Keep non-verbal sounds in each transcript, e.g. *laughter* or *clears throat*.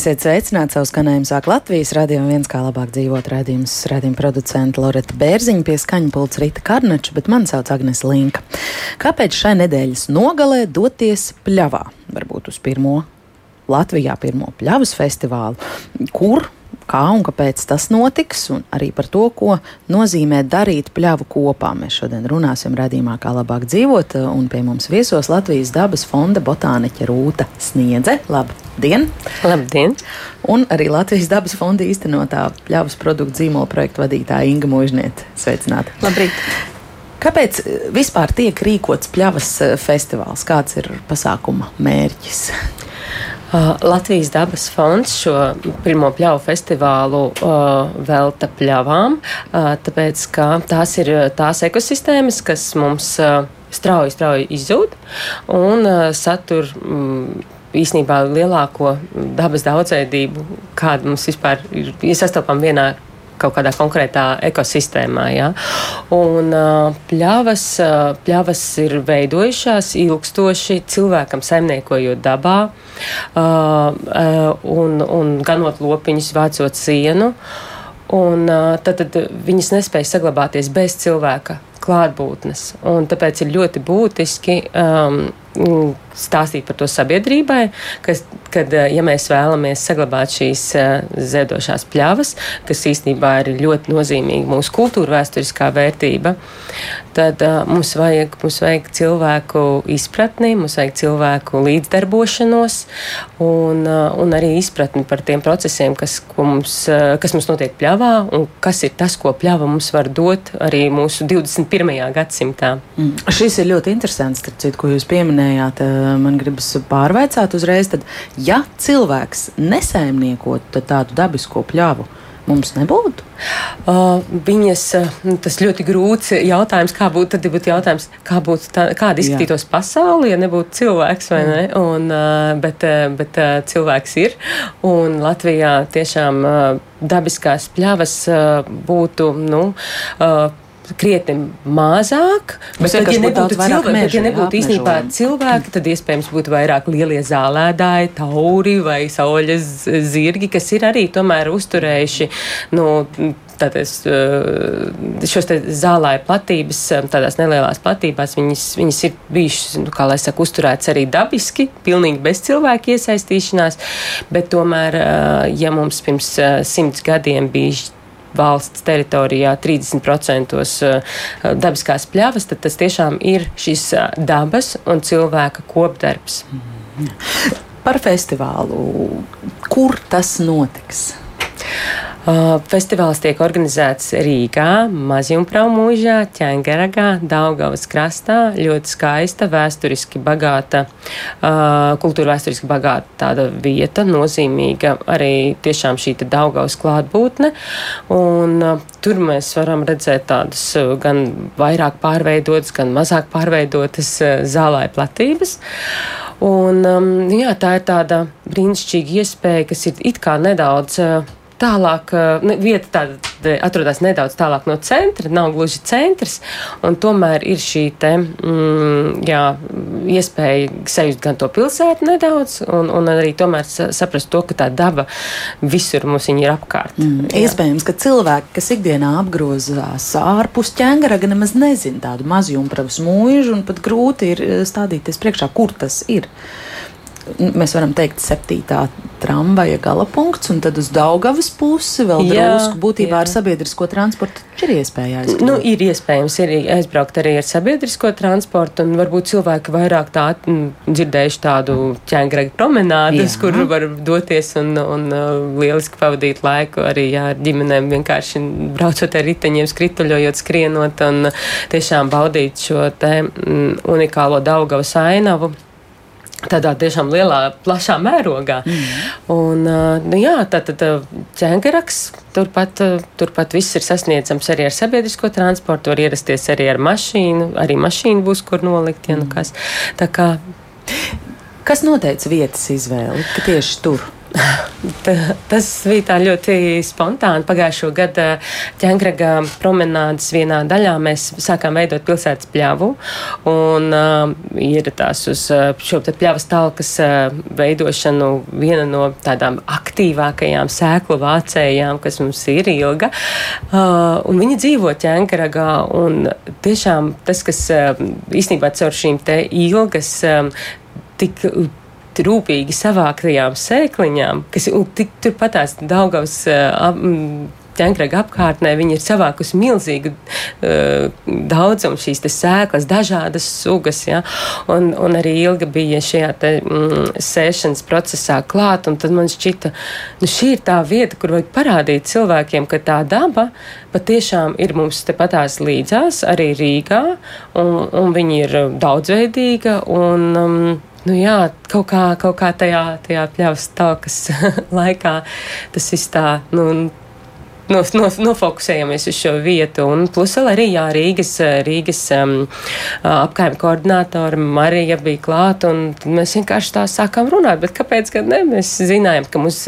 Esiet sveicināti savu skanējumu sāk Latvijas radio viens kā labāk dzīvot raidījums raidījuma producenta Loreta Bērziņa pie skaņa pults Rita Karnača, bet man sauc Agnes Linka. Kāpēc šai nedēļas nogalē doties pļavā? Varbūt uz pirmo Latvijā pirmo pļavas festivālu, kur kā un kāpēc tas notiks, un arī par to, ko nozīmē darīt pļavu kopā. Mēs šodien runāsim redzījumā, kā labāk dzīvot, un pie mums viesos Latvijas dabas fonda botāniķa Rūta Sniedze. Labdien! Labdien! Un arī Latvijas dabas fonda īstenotā pļavas produktu zīmola projekta vadītāja Inga Mūžniete. Sveicināti! Labrīt! Kāpēc vispār tiek rīkots pļavas eh, festivāls? Kāds ir pasākuma mērķis? Uh, Latvijas dabas fonds šo pirmo pļauju festivālu uh, velta pļavām, uh, tāpēc ka tās ir tās ekosistēmas, kas mums uh, strauji, strauji izzūd un uh, satur. Um, īsnībā lielāko dabas daudzveidību, kāda mums vispār ir, ja sastopam vienā kaut kādā konkrētā ekosistēmā. Ja? Un pļavas, pļavas ir veidojušās ilgstoši cilvēkam saimniekojot dabā un, un ganot lopiņus, vācot sienu. Un, tad, tad viņas nespēja saglabāties bez cilvēka klātbūtnes. Un tāpēc ir ļoti būtiski um, stāstīt par to sabiedrībai, kas, kad, eh, ja mēs vēlamies saglabāt šīs eh, ziedošās pļavas, kas īstenībā ir ļoti nozīmīga mūsu kultūra vēsturiskā vērtība, tad uh, mums, vajag, mums vajag cilvēku izpratni, mums vajag cilvēku līdzdarbošanos un, un arī izpratni par tiem procesiem, kas mums, kas mums notiek pļavā un kas ir tas, ko pļava mums var dot arī mūsu 21. gadsimtā. Mm. Šis ir ļoti interesants, citu, ko jūs pieminējāt. Man gribas pārveicāt uzreiz, tad, ja cilvēks nesaimniekot tādu dabisko pļavu, mums nebūtu? Uh, viņas, uh, tas ļoti grūts jautājums, kā būtu, tad būtu jautājums, kā būtu tā, kāda izskatītos Jā. pasauli, ja nebūtu cilvēks, vai ne? Un, uh, bet, bet uh, cilvēks ir, un Latvijā tiešām uh, dabiskās pļavas uh, būtu, nu, uh, krietni mazāk. Bet, tad, ja nebūtu, cilvēki, mežu, bet, ja nebūtu īstenībā cilvēki, tad iespējams būtu vairāk lielie zālēdāji, tauri vai saules zirgi, kas ir arī tomēr uzturējuši. Nu, Tātad šos zālāju platības, tādās nelielās platībās, viņas, viņas ir bijušas, nu, kā lai saka, uzturētas arī dabiski, pilnīgi bez cilvēku iesaistīšanās, bet tomēr, ja mums pirms simts gadiem bija valsts teritorijā 30% eh, dabiskās pļavas, tad tas tiešām ir šis eh, dabas un cilvēka kopdarbs. Par festivālu, kur tas notiks? Uh, festivāls tiek organizēts Rīgā, Mazjumpraumūžā, Ķengeragā, Daugavas krastā. Ļoti skaista, vēsturiski bagāta, uh, kultūra vēsturiski bagāta tāda vieta, nozīmīga arī tiešām šī Daugavas klātbūtne. Un uh, tur mēs varam redzēt tādas gan vairāk pārveidotas, gan mazāk pārveidotas zālāja platības. Un, um, jā, tā ir tāda brīnišķīga iespēja, kas ir it kā nedaudz tālāk, ne, vieta tāda atrodas nedaudz tālāk no centra, nav gluži centrs, un tomēr ir šī te, mm, jā, iespēja sajust gan to pilsētu nedaudz, un, un arī tomēr saprast to, ka tā daba visur mums ir apkārt. Mm, jā. iespējams, ka cilvēki, kas ikdienā apgrozās ārpus ķēngaraga, nemaz nezina tādu mazjumpravas mūžu, un pat grūti ir stādīties priekšā, kur tas ir mēs varam teikt, septītā tramvaja gala punkts, un tad uz Daugavas pusi vēl drusku būtībā jā. ar sabiedrisko transportu ir iespēja aizbraukt. Nu, ir iespējams ir aizbraukt arī ar sabiedrisko transportu, un varbūt cilvēki vairāk tā dzirdējuši tādu ķēngrega promenādes, jā. kur var doties un, un uh, lieliski pavadīt laiku arī jā, ar ģimenēm, vienkārši braucot ar riteņiem, skrituļojot, skrienot un tiešām baudīt šo te unikālo Daugavas ainavu tādā tiešām lielā, plašā mērogā. Mm. Un, nu, jā, tad, tad ķēngaraks, turpat, turpat viss ir sasniedzams arī ar sabiedrisko transportu, var ierasties arī ar mašīnu, arī mašīna būs, kur nolikt, ja nu mm. kas. Tā kā. Kas noteica vietas izvēli, ka tieši tur? Tas bija tā ļoti spontāni. Pagājušo gadu ķēngraga promenādes vienā daļā mēs sākām veidot pilsētas pļavu un uh, ieradās uz uh, šo pļavas talkas uh, veidošanu viena no tādām aktīvākajām sēklu vācējām, kas mums ir ilga. Uh, un viņi dzīvo ķēngragā un tiešām tas, kas uh, īstenībā caur šīm te ilgas um, tik rūpīgi savāktajām sēkliņām, kas tik turpatās Daugavas ķēnkraga apkārtnē viņi ir savākusi milzīgu uh, daudzumu šīs sēklas, dažādas sugas. Ja? Un, un arī ilgi bija šajā te, mm, sēšanas procesā klāt, tad man šķita, nu šī ir tā vieta, kur vajag parādīt cilvēkiem, ka tā daba patiešām ir mums tepatās līdzās, arī Rīgā, un, un viņi ir daudzveidīga. Un, um, Nu jā, kaut kā, kaut kā tajā, tajā pļavas talkas *laughs* laikā tas viss tā, nu, no, no, nofokusējamies uz šo vietu. Un plus vēl arī jā, Rīgas, Rīgas um, apkaimē koordinātori Marija bija klāta, mēs vienkārši tā sākām runāt. Bet kāpēc gan ne? Mēs zinājām, ka, mums,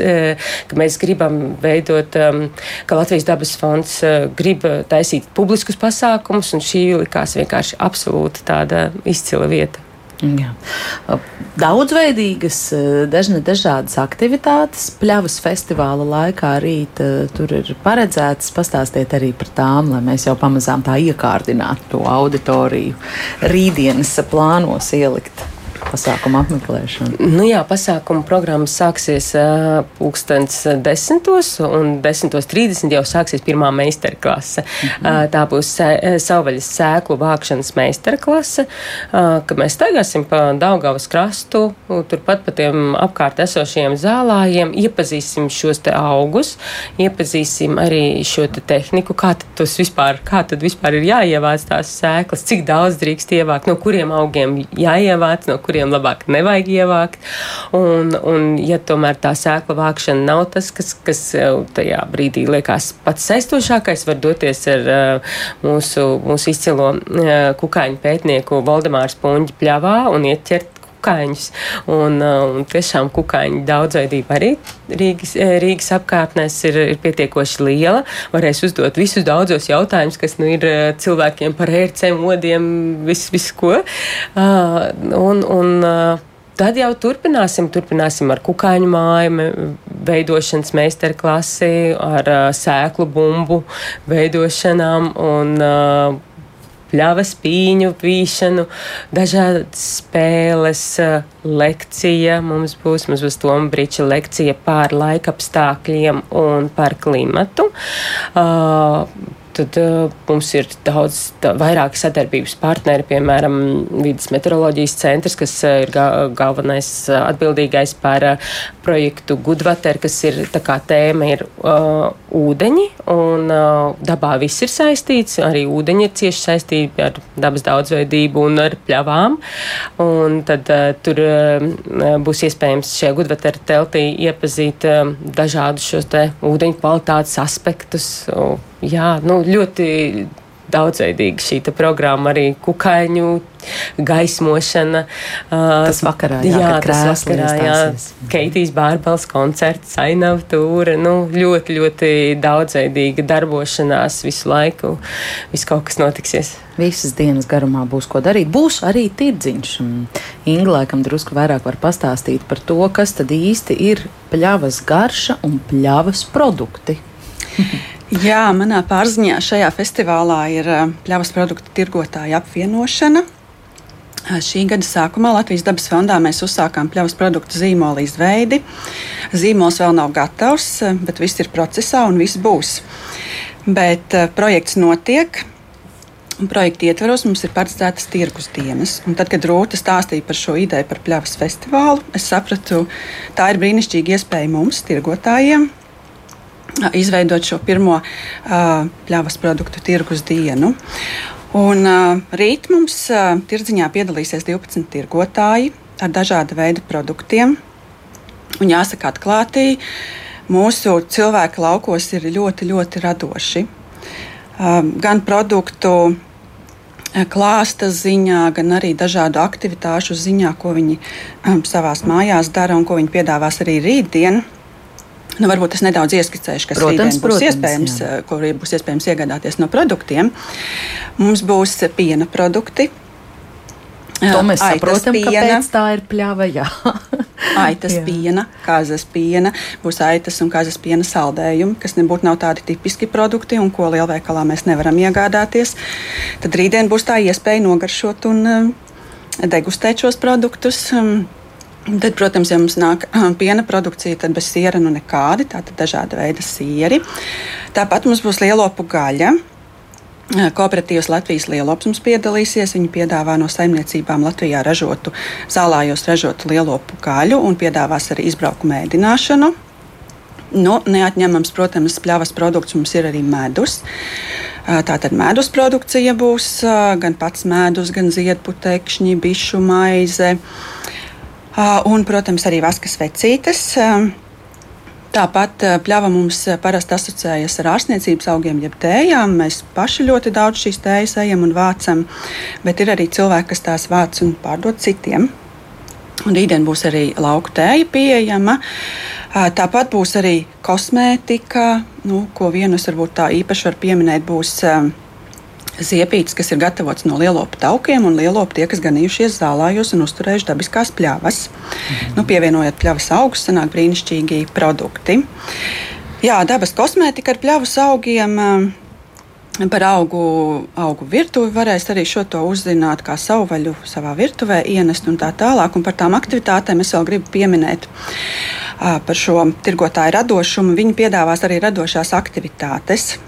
ka mēs gribam veidot, um, ka Latvijas dabas fonds uh, grib taisīt publiskus pasākumus, un šī likās vienkārši absolūti tāda izcila vieta. Jā. Daudzveidīgas, dažne dažādas aktivitātes. Pļavas festivāla laikā rīt tur ir paredzētas. Pastāstiet arī par tām, lai mēs jau pamazām tā iekārdinātu to auditoriju rītdienas plānos ielikt pasākumu apmeklēšanu? Nu jā, pasākuma programma sāksies uh, pulkstens desmitos, un 10.30 jau sāksies pirmā meistarklase. -hmm. uh, tā būs sē, savvaļas sēklu vākšanas meistarklase, uh, kad mēs staigāsim pa Daugavas krastu, turpat pa tiem apkārt esošiem zālājiem, iepazīsim šos te augus, iepazīsim arī šo te tehniku, kā tad tas vispār, kā tad vispār ir jāievāc tās sēklas, cik daudz drīkst ievākt, no kuriem augiem jāievāc, no kuriem kuriem labāk nevajag ievākt. Un, un ja tomēr tā sēkla vākšana nav tas, kas, kas tajā brīdī liekas pats saistošākais, var doties ar uh, mūsu, mūsu izcilo uh, kukaiņu pētnieku Valdemārs Puņģi pļavā un ieķert kukaiņus. Un, uh, un tiešām kukaiņu daudzveidība arī Rīgas, Rīgas apkārtnēs ir, ir pietiekoši liela. Varēs uzdot visus daudzos jautājumus, kas nu, ir cilvēkiem par ērcēm, modiem, visu, visu ko. Uh, un, un, uh, Tad jau turpināsim, turpināsim ar kukaiņu māju veidošanas meistarklasi, ar uh, sēklu bumbu veidošanām un uh, pļavas pīņu vīšanu, dažādas spēles, lekcija mums būs, mums būs Toma Briča lekcija pār laikapstākļiem un par klimatu. Uh, Tad uh, mums ir daudz tā, vairāk sadarbības partneri, piemēram, Vides meteoroloģijas centrs, kas uh, ir ga galvenais uh, atbildīgais par uh, projektu Gudvater, kas ir tā kā tēma ir uh, ūdeņi, un uh, dabā viss ir saistīts, arī ūdeņi ir cieši saistīti ar dabas daudzveidību un ar pļavām, un tad uh, tur uh, būs iespējams šajā Gudvater teltī iepazīt uh, dažādus šos te ūdeņu kvalitātes aspektus. Uh, jā, nu, ļoti daudzveidīga šī programma, arī kukaiņu gaismošana. Tas vakarā, jā, jā tas vakarā, jā, Keitijas Bārbels koncerts, Ainava tūra, nu, ļoti, ļoti daudzveidīga darbošanās visu laiku, viss kaut kas notiksies. Visas dienas garumā būs ko darīt. Būs arī tirdziņš. Inga laikam drusku vairāk var pastāstīt par to, kas tad īsti ir pļavas garša un pļavas produkti. *laughs* Jā, manā pārziņā šajā festivālā ir eh, pļavas produktu tirgotāja apvienošana. Eh, šī gada sākumā Latvijas dabas fondā mēs uzsākām pļavas produktu zīmola izveidi. Zīmols vēl nav gatavs, eh, bet viss ir procesā un viss būs. Bet projekts notiek. Projekta ietvaros mums ir paredzētas tirgus dienas. Un tad, kad Rūta stāstīja par šo ideju par pļavas festivālu, es sapratu, tā ir brīnišķīga iespēja mums, tirgotājiem, izveidot šo pirmo pļavas produktu tirgus dienu. Un, rīt mums tirdziņā piedalīsies 12 tirgotāji ar dažāda veida produktiem. Un jāsaka, atklāti, mūsu cilvēki laukos ir ļoti, ļoti radoši. Gan produktu klāsta ziņā, gan arī dažādu aktivitāšu ziņā, ko viņi savā mājās dara un ko viņi piedāvās arī rītdien. Nu, varbūt es nedaudz ieskicēšu, kas protams, būs protams, iespējams, jā. kur būs iespējams iegādāties no produktiem. Mums būs piena produkti. To mēs Aitas saprotam, piena. kāpēc tā ir pļava. Jā. *laughs* Aitas Jā. piena, kazas piena, būs aitas un kazas piena saldējumi, kas nebūtu nav tādi tipiski produkti un ko lielveikalā mēs nevaram iegādāties. Tad rītdien būs tā iespēja nogaršot un um, degustēt šos produktus. Um, Tad, protams, ja mums nāk piena produkcija, tad bez siera nu nekādi, tātad dažāda veida sieri. Tāpat mums būs lielopu gaļa. Kooperatīvas Latvijas lielops mums piedalīsies. Viņi piedāvā no saimniecībām Latvijā ražotu, zālājos ražotu lielopu gaļu un piedāvās arī izbraukumu ēdināšanu. Nu, neatņemams, protams, pļavas produkts mums ir arī medus. Tātad medus produkcija būs gan pats medus, gan ziedputekšņi, bišu maize un, protams, arī vaskas vecītes. Tāpat pļava mums parasti asociējas ar ārstniecības augiem, jeb tējām. Mēs paši ļoti daudz šīs tējas ejam un vācam, bet ir arī cilvēki, kas tās vāc un pārdod citiem. Un rītdien būs arī lauka tēja pieejama. Tāpat būs arī kosmētika, nu, ko vienus varbūt tā īpaši var pieminēt, būs ziepītes, kas ir gatavotas no lielopu taukiem, un lielopu tie, kas ganījušies zālājos un uzturējuši dabiskās pļavas. Mhm. Nu, pievienojot pļavas augus, sanāk brīnišķīgi produkti. Jā, dabas kosmētika ar pļavas augiem. Par augu, augu virtuvi varēs arī šo to uzzināt, kā savu vaļu savā virtuvē ienest un tā tālāk. Un par tām aktivitātēm es vēl gribu pieminēt par šo tirgotāju radošumu. Viņi piedāvās arī radošās aktivitātes.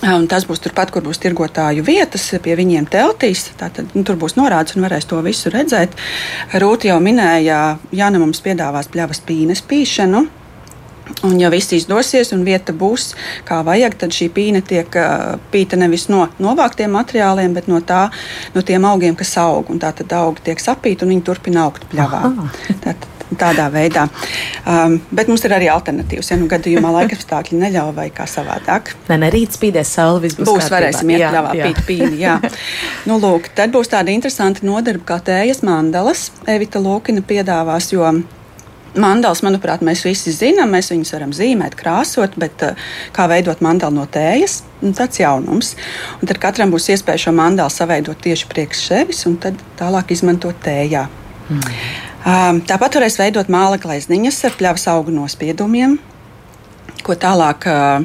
Un tas būs turpat, kur būs tirgotāju vietas, pie viņiem teltīs. Tātad, nu, tur būs norādes un varēs to visu redzēt. Rūta jau minēja, Jāna mums piedāvās pļavas pīnes pīšanu. Un, ja viss izdosies un vieta būs kā vajag, tad šī pīne tiek uh, pīta nevis no novāktiem materiāliem, bet no, tā, no tiem augiem, kas aug. Un tā tad augi tiek sapīti un viņi turpina augt pļavā. Tātad, tādā veidā. Um, bet mums ir arī alternatīvas. Ja nu gadījumā *laughs* laika apstākļi neļauj vai kā savādāk. Nē, ne rīt spīdēs saule, viss būs, būs kārtībā. varēsim iet pļavā, pīt pīni. Jā. *laughs* nu, lūk, tad būs tāda interesanta nodarbe kā tējas mandalas. Evita Lūkina piedāvās, jo Mandals, manuprāt, mēs visi zinām, mēs viņus varam zīmēt, krāsot, bet uh, kā veidot mandalu no tējas, nu, tāds jaunums. Un tad katram būs iespēja šo mandalu saveidot tieši priekš sevis un tad tālāk izmantot tējā. Mm. Tāpat varēs veidot māla glezniņas ar pļavas augu nospiedumiem, ko tālāk uh,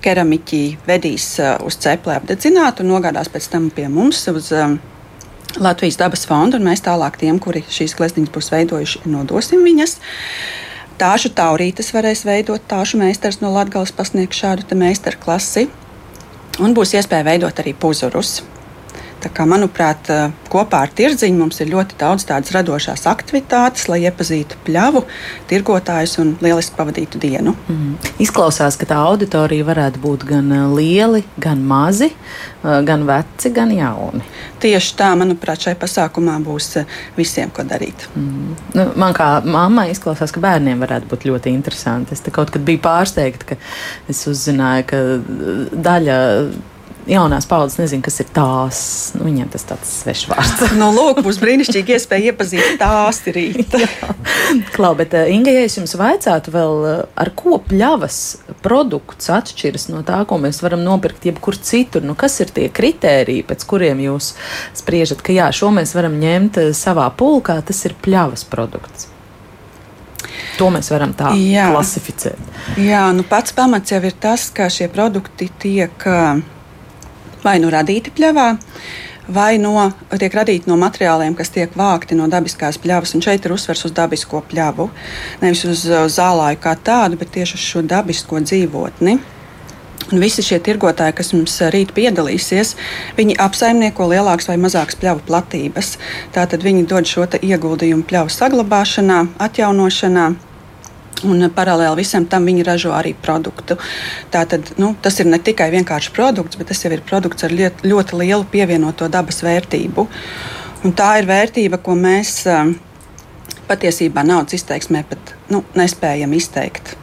keramiķi vedīs uh, uz cepli apdedzināt un nogādās pēc tam pie mums uz uh, Latvijas dabas fondu, mēs tālāk tiem, kuri šīs glezniņas būs veidojuši, nodosim viņas. Tāšu taurītes varēs veidot, tāšu meistars no Latvijas pasniegs šādu meistaru klasi, un būs iespēja veidot arī puzurus. Kā, manuprāt, kopā ar tirdziņu mums ir ļoti daudz tādas radošās aktivitātes, lai iepazītu pļavu, tirgotājus un lieliski pavadītu dienu. Mm. Izklausās, ka tā auditorija varētu būt gan lieli, gan mazi, gan veci, gan jauni. Tieši tā, manuprāt, šai pasākumā būs visiem, ko darīt. Mm. Nu, man kā mammai izklausās, ka bērniem varētu būt ļoti interesanti. Es kaut kad biju pārsteigta, ka es uzzināju, ka daļa jaunās paudzes nezina, kas ir tās. Nu, viņiem tas tāds svešs vārds. no nu, lūk, būs brīnišķīgi iespēja iepazīt tās rīt. Klau, bet uh, Inga, ja es jums vaicātu vēl, uh, ar ko pļavas produkts atšķiras no tā, ko mēs varam nopirkt jebkur citur, nu kas ir tie kritēriji, pēc kuriem jūs spriežat, ka jā, šo mēs varam ņemt uh, savā pulkā, tas ir pļavas produkts. To mēs varam tā Jā. klasificēt. Jā, nu pats pamats jau ir tas, ka šie produkti tiek uh, vai nu radīti pļavā, vai no, tiek radīti no materiāliem, kas tiek vākti no dabiskās pļavas. Un šeit ir uzsvers uz dabisko pļavu. Nevis uz zālāju kā tādu, bet tieši uz šo dabisko dzīvotni. Un visi šie tirgotāji, kas mums rīt piedalīsies, viņi apsaimnieko lielākas vai mazākas pļavu platības. Tātad viņi dod šo ieguldījumu pļavu saglabāšanā, atjaunošanā, Un paralēli visam tam viņi ražo arī produktu. Tātad, nu, tas ir ne tikai vienkārši produkts, bet tas jau ir produkts ar liet, ļoti lielu pievienoto dabas vērtību. Un tā ir vērtība, ko mēs um, patiesībā naudas izteiksmē pat nu, nespējam izteikt.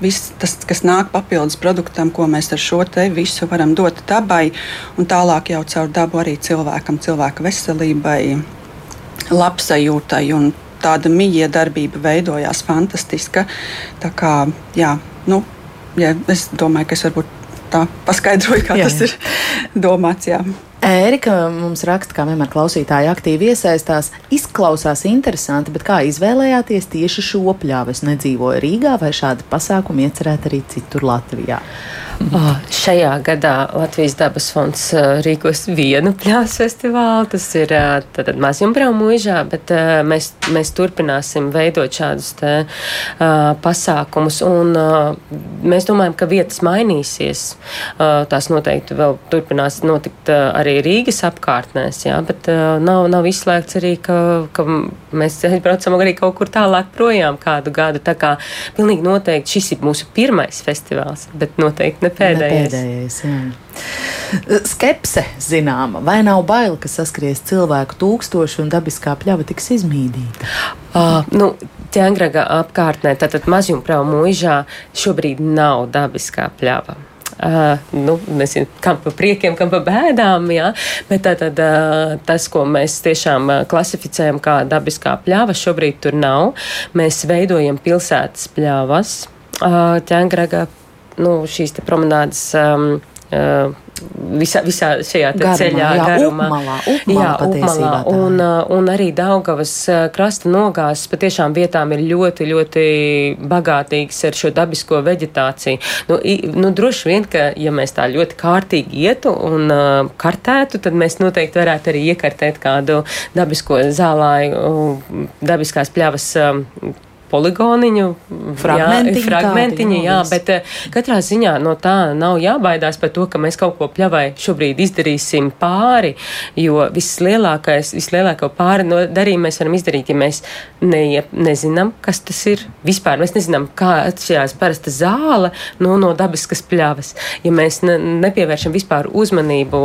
Viss tas, kas nāk papildus produktam, ko mēs ar šo te visu varam dot dabai, un tālāk jau caur dabu arī cilvēkam, cilvēka veselībai, labsajūtai un tāda mijiedarbība veidojās fantastiska. Tā kā, jā, nu, jā, es domāju, ka es varbūt tā paskaidroju, kā jā, tas jā. ir domāts. Jā. Ērika mums raksta, kā vienmēr klausītāji aktīvi iesaistās. Izklausās interesanti, bet kā izvēlējāties tieši šo pļāvu? Es nedzīvoju Rīgā, vai šādi pasākumi iecerēti arī citur Latvijā? Oh, šajā gadā Latvijas dabas fonds uh, rīkos vienu pļāvas festivālu. Tas ir uh, Mazjumbrau mūžā, bet mēs, mēs turpināsim veidot šādus te, uh, pasākumus. Un, uh, mēs domājam, ka vietas mainīsies. Uh, tās noteikti vēl turpinās notikt arī Rīgas apkārtnēs, jā, bet nav, nav izslēgts arī, ka, ka mēs *laughs* braucam arī kaut kur tālāk projām kādu gadu. Tā kā pilnīgi noteikti šis ir mūsu pirmais festivāls, bet noteikti ne ne pēdējais. Ne pēdējais jā. Skepse zināma, vai nav bail, ka saskries cilvēku tūkstoši un dabiskā pļava tiks izmīdīta? Uh, nu, Ķēngraga apkārtnē, tātad mazjumprau mūžā šobrīd nav dabiskā pļava. Uh, nu, nezinu, kam pa priekiem, kam pa bēdām, jā, bet tā, tad, uh, tas, ko mēs tiešām uh, klasificējam kā dabiskā pļava, šobrīd tur nav. Mēs veidojam pilsētas pļavas. Uh, Ķēngraga nu, šīs promenādes. Um, Uh, visā, visā šajā garumā, ceļā, jā, garumā. Upmalā, upmalā, jā, upmalā. Un, uh, un arī Daugavas uh, krasta nogāzes patiešām vietām ir ļoti, ļoti bagātīgas ar šo dabisko veģetāciju. Nu, i, nu, droši vien, ka, ja mēs tā ļoti kārtīgi ietu un uh, kartētu, tad mēs noteikti varētu arī iekartēt kādu dabisko zālāju, dabiskās pļavas. Uh, poligoniņu, fragmentiņu, jā, fragmentiņu jā, bet eh, katrā ziņā no tā nav jābaidās par to, ka mēs kaut ko pļavai šobrīd izdarīsim pāri, jo vislielākais, vislielāko pāri no darījumu mēs varam izdarīt, ja mēs neie, nezinām, kas tas ir vispār. Mēs nezinām, kā atšķirās parasta zāle no, no dabiskas pļavas. Ja mēs ne, nepievēršam vispār uzmanību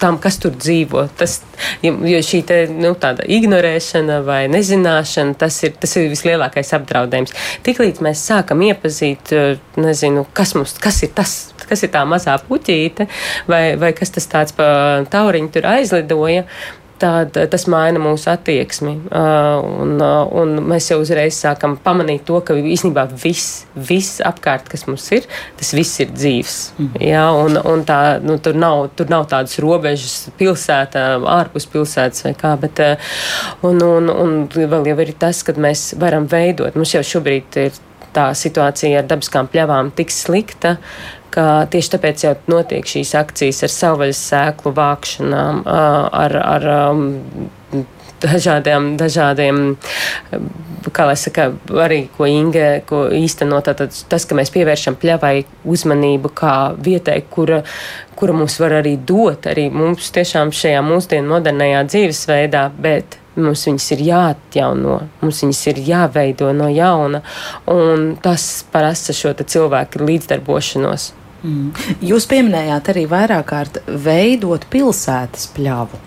tam, kas tur dzīvo, tas, jo šī te, nu, tāda ignorēšana vai nezināšana, tas ir, tas ir vislielākais lielākais apdraudējums. Tiklīdz mēs sākam iepazīt, eh, nezinu, kas, mums, kas ir tas, kas ir tā mazā puķīte, vai, vai kas tas tāds pa tauriņu tur aizlidoja, tad tas maina mūsu attieksmi. Uh, un, uh, un mēs jau uzreiz sākam pamanīt to, ka īstenībā viss, viss apkārt, kas mums ir, tas viss ir dzīves. Mm. Jā, un, un tā, nu, tur, nav, tur nav tādas robežas pilsētā, ārpus pilsētas vai kā, bet un, un, un vēl jau ir tas, ka mēs varam veidot. Mums jau šobrīd ir tā situācija ar dabiskām pļavām tik slikta, ka tieši tāpēc jau notiek šīs akcijas ar savvaļas sēklu vākšanām, ar, ar dažādiem, dažādiem, kā lai saka, arī ko Inge, ko īstenot, tātad tas, ka mēs pievēršam pļavai uzmanību kā vietai, kura, kura mums var arī dot, arī mums tiešām šajā mūsdienu modernajā dzīvesveidā, bet mums viņas ir jāatjauno, mums viņas ir jāveido no jauna, un tas prasa šo cilvēku līdzdarbošanos. Mm. Jūs pieminējāt arī vairāk kārt veidot pilsētas pļavu.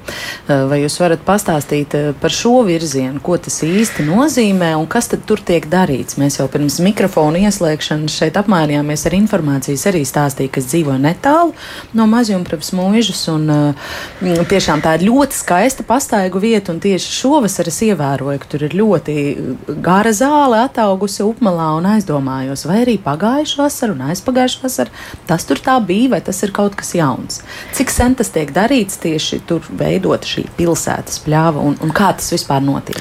Eh, vai jūs varat pastāstīt eh, par šo virzienu, ko tas īsti nozīmē un kas tad tur tiek darīts? Mēs jau pirms mikrofona ieslēgšanas šeit apmainījāmies ar informācijas arī stāstīja, kas dzīvo netālu no mazjumpravas mūžas un uh, tiešām tā ir ļoti skaista pastaigu vieta un tieši šovasar es ievēroju, ka tur ir ļoti gara zāle ataugusi upmalā un aizdomājos, vai arī pagājušā vasara un aizpagājušā vasara tas tur tā bija, vai tas ir kaut kas jauns. Cik sen tas tiek darīts tieši tur veidot šī pilsētas pļāva un, un kā tas vispār notiek?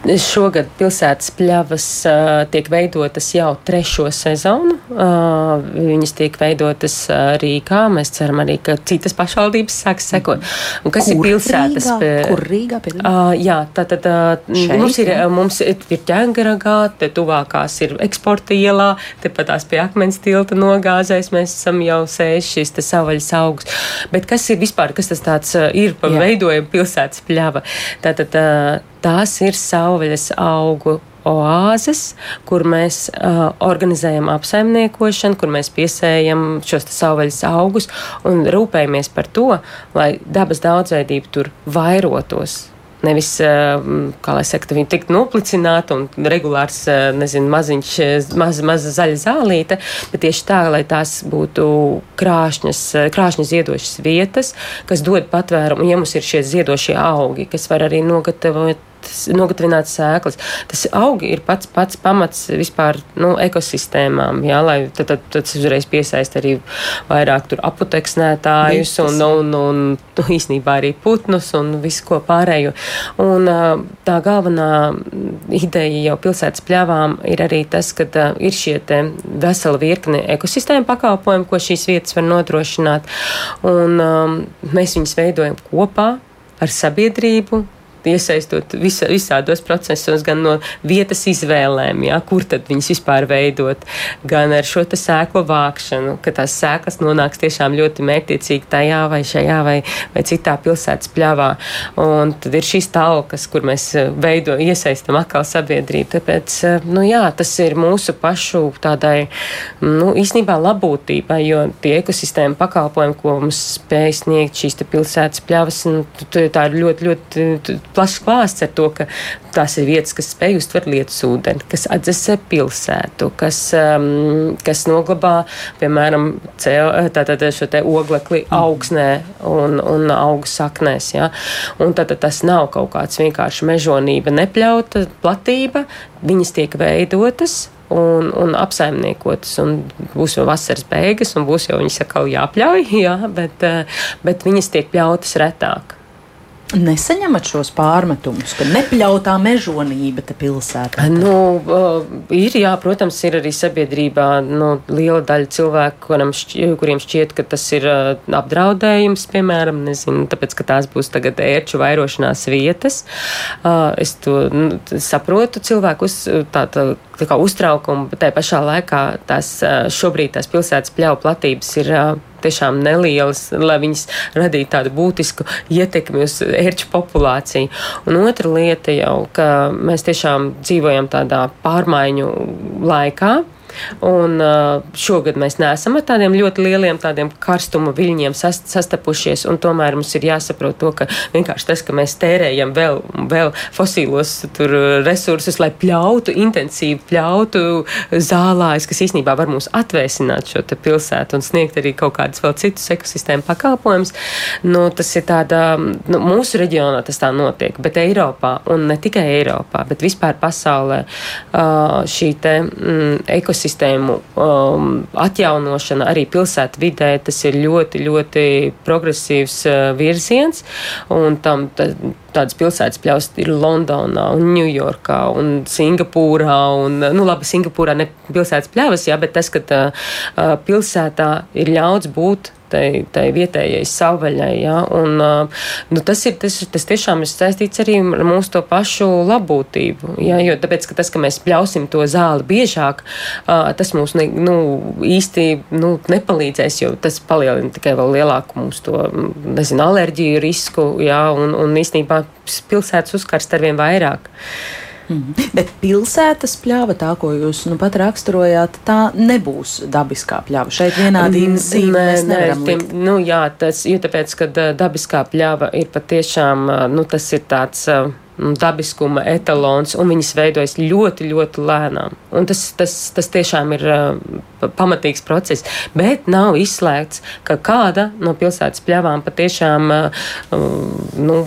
Šogad pilsētas pļavas uh, tiek veidotas jau trešo sezonu. Uh, viņas tiek veidotas uh, Rīgā. Mēs ceram arī, ka citas pašvaldības sāks sekot. Un kas Kur ir pilsētas? Rīgā? Kur Rīgā? Uh, jā, tātad uh, mums ir, uh, mums ir, ir ķēngaragā, te tuvākās ir eksporta ielā, tepatās pie akmens tilta nogāzēs mēs esam jau sēž šīs te savaļas augus. Bet kas ir vispār, kas tas tāds uh, ir pa veidojumu pilsētas pļava? Tātad uh, tās ir savvaļas augu oāzes, kur mēs uh, organizējam apsaimniekošanu, kur mēs piesējam šos savvaļas augus un rūpējamies par to, lai dabas daudzveidība tur vairotos. Nevis, kā lai saka, viņi tiktu noplicināti un regulārs, nezinu, maziņš, maza, maza zaļa zālīte, bet tieši tā, lai tās būtu krāšņas, krāšņas ziedošas vietas, kas dod patvērumu, ja mums ir šie ziedošie augi, kas var arī nogatavot nogatavinātas sēklas. Tas augi ir pats, pats pamats vispār nu, ekosistēmām, jā, lai tad, tad, tad tas uzreiz piesaist arī vairāk aputeksnētājus un, un, un, un īsnībā arī putnus un visu ko pārējo. Un tā galvenā ideja jau pilsētas pļavām ir arī tas, ka ir šie vesela virkne ekosistēma pakalpojumu, ko šīs vietas var nodrošināt. Un, um, mēs viņus veidojam kopā ar sabiedrību, iesaistot visa, visādos procesos, gan no vietas izvēlēm, jā, kur tad viņas vispār veidot, gan ar šo sēklu vākšanu, ka tās sēklas nonāks tiešām ļoti mērķiecīgi tajā vai šajā vai, vai citā pilsētas pļavā. Un tad ir šīs talkas, kur mēs eh, veido, iesaistam atkal sabiedrību. Tāpēc, eh, nu jā, tas ir mūsu pašu tādai, nu, īstenībā labūtībai, jo tie ekosistēma pakalpojumi, ko mums spēj sniegt šīs pilsētas pļavas, nu, tā ir ļoti, ļoti plašs klāsts ar to, ka tās ir vietas, kas spēj uztvert lietus ūdeni, kas atdzesē pilsētu, kas, um, kas noglabā, piemēram, cel, tātad šo te oglekli augsnē un, un augu saknēs. Ja? Un tātad tas nav kaut kāds vienkārši mežonība, nepļauta platība, viņas tiek veidotas un, un apsaimniekotas. Un būs jau vasaras beigas, un būs jau viņas atkal jāpļauj, *laughs* jā, bet, eh, bet viņas tiek pļautas retāk. Nesaņemat šos pārmetumus, ka nepļautā mežonība te pilsētā? Nu, ir, jā, protams, ir arī sabiedrībā nu, liela daļa cilvēku, šķi, kuriem šķiet, ka tas ir apdraudējums, piemēram, nezinu, tāpēc, ka tās būs tagad ērču vairošanās vietas. Es to nu, saprotu cilvēkus tā, tā, tā kā uztraukumu, bet tajā pašā laikā tās šobrīd tās pilsētas pļauju platības ir tiešām nelielas, lai viņas radītu tādu būtisku ietekmi uz ērču populāciju. Un otra lieta jau, ka mēs tiešām dzīvojam tādā pārmaiņu laikā. Un šogad mēs neesam ar tādiem ļoti lieliem tādiem karstuma viļņiem sast, sastapušies, un tomēr mums ir jāsaprot to, ka vienkārši tas, ka mēs tērējam vēl, vēl fosīlos resursus, lai pļautu, intensīvi pļautu zālājus, kas īstenībā var mūs atvēsināt šo pilsētu un sniegt arī kaut kādus vēl citus ekosistēmu pakalpojumus, nu, tas ir tāda, nu, mūsu reģionā tas tā notiek, bet Eiropā, un ne tikai Eiropā, bet vispār pasaulē šī te mm, ekosistēma ekosistēmu um, atjaunošana arī pilsētu vidē, tas ir ļoti, ļoti progresīvs uh, virziens. Un tam tā, tādas pilsētas pļaus ir Londonā, un Ņujorkā un Singapūrā. Un, nu, labi, Singapūrā ne pilsētas pļavas, jā, bet tas, ka tā, pilsētā ir ļauts būt tai, tai vietējai savvaļai. Ja? Un, nu, tas, ir, tas, tas tiešām ir saistīts arī ar mūsu to pašu labbūtību. Ja? Jo tāpēc, ka tas, ka mēs pļausim to zāli biežāk, tas mums ne, nu, īsti nu, nepalīdzēs, jo tas palielina tikai vēl lielāku mūsu to, nezinu, alerģiju risku, ja? un, un īstenībā pilsētas uzkarst arvien vairāk. Mm. Bet pilsētas pļāva, tā ko jūs nu, pat raksturojāt, tā nebūs dabiskā pļāva. Šeit vienādības zīme mēs nevaram tiem, nu, jā, tas, jo tāpēc, ka dabiskā pļāva ir patiešām, nu, tas ir tāds dabiskuma etalons, un viņas veidojas ļoti, ļoti lēnām. Un tas, tas, tas tiešām ir uh, pamatīgs process. Bet nav izslēgts, ka kāda no pilsētas pļavām patiešām uh, nu,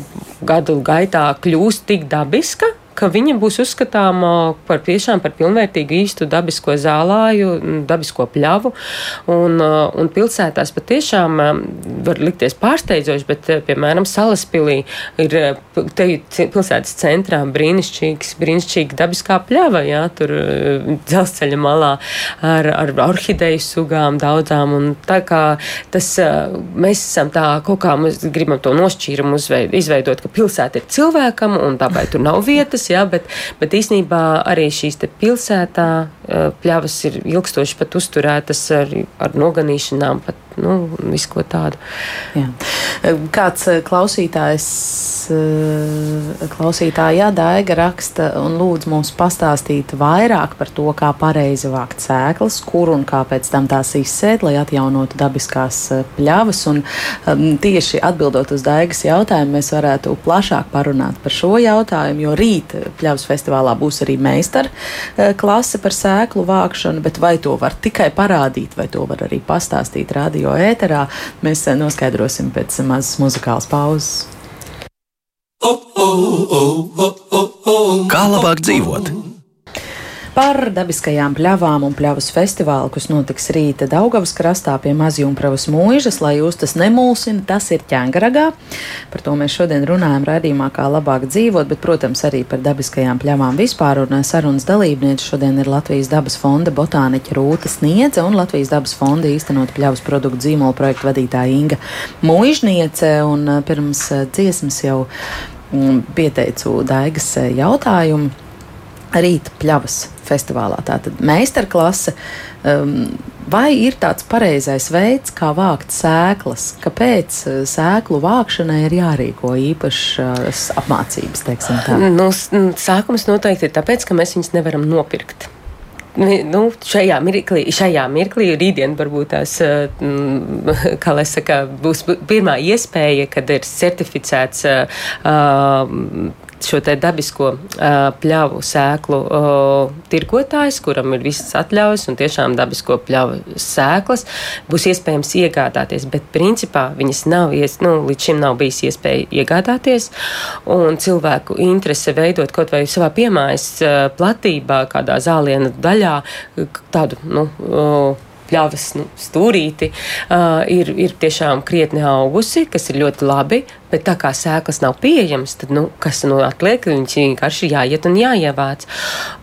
gadu gaitā kļūst tik dabiska, ka viņa būs uzskatāma par tiešām par pilnvērtīgu īstu dabisko zālāju, dabisko pļavu. Un, un pilsētās patiešām var likties pārsteidzoši, bet, piemēram, Salaspilī ir te pilsētas centrā brīnišķīgs, brīnišķīga dabiskā pļava, jā, tur dzelzceļa malā ar, ar orhideju sugām daudzām. Un tā kā tas, mēs esam tā, kaut kā mēs gribam to nošķīrumu izveidot, ka pilsēta ir cilvēkam un tāpēc tur nav vietas pļavas, jā, bet, bet īsnībā arī šīs pilsētā pļavas ir ilgstoši pat uzturētas ar, ar noganīšanām, pat nu, visu ko tādu. Jā. Kāds klausītājs, klausītāja Daiga raksta un lūdz mums pastāstīt vairāk par to, kā pareizi vākt sēklas, kur un kāpēc tam tās izsēt, lai atjaunotu dabiskās pļavas. Un tieši atbildot uz Daigas jautājumu, mēs varētu plašāk parunāt par šo jautājumu, jo rīt pļavas festivālā būs arī meistara klase par sēklu vākšanu, bet vai to var tikai parādīt, vai to var arī pastāstīt radio ēterā, mēs noskaidrosim pēc mazas muzikālas pauzes. Kā labāk dzīvot? Par dabiskajām pļavām un pļavas festivālu, kas notiks rīta Daugavas krastā pie Mazjumpravas mūžas, lai jūs tas nemulsina, tas ir ķēngaragā. Par to mēs šodien runājam raidījumā, kā labāk dzīvot, bet, protams, arī par dabiskajām pļavām vispār. Un sarunas dalībniece šodien ir Latvijas dabas fonda botāniķa Rūta Sniedze un Latvijas dabas fonda īstenot pļavas produktu zīmola projektu vadītāja Inga Mūžniece. Un uh, pirms uh, dziesmas jau mm, pieteicu Daigas jautājumu rīta pļavas festivālā. Tātad meistarklase. Um, vai ir tāds pareizais veids, kā vākt sēklas? Kāpēc uh, sēklu vākšanai ir jārīko īpašas apmācības? Nu, sākums noteikti ir tāpēc, ka mēs viņus nevaram nopirkt nu, šajā mirklī, šajā mirklī, rītdien varbūt tās, mm, kā lai saka, būs pirmā iespēja, kad ir certificēts uh, šo dabisko uh, pļavu sēklu uh, tirgotājs, kuram ir visas atļaujas un tiešām dabisko pļavu sēklas, būs iespējams iegādāties, bet principā viņas nav, ies, nu, līdz šim nav bijis iespēja iegādāties, un cilvēku interese veidot kaut vai savā piemājas uh, platībā, kādā zāliena daļā, tādu, nu, uh, pļavas nu, stūrīti, uh, ir, ir tiešām krietni augusi, kas ir ļoti labi. Bet tā kā sēklas nav pieejamas, tad nu, kas nu atliek? Viņš vienkārši jāiet un jāievāc.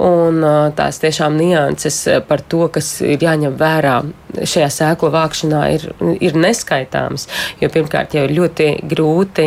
Un tās tiešām nianses par to, kas ir jāņem vērā šajā sēklu vākšanā, ir, ir neskaitāmas. Jo pirmkārt, jau ir ļoti grūti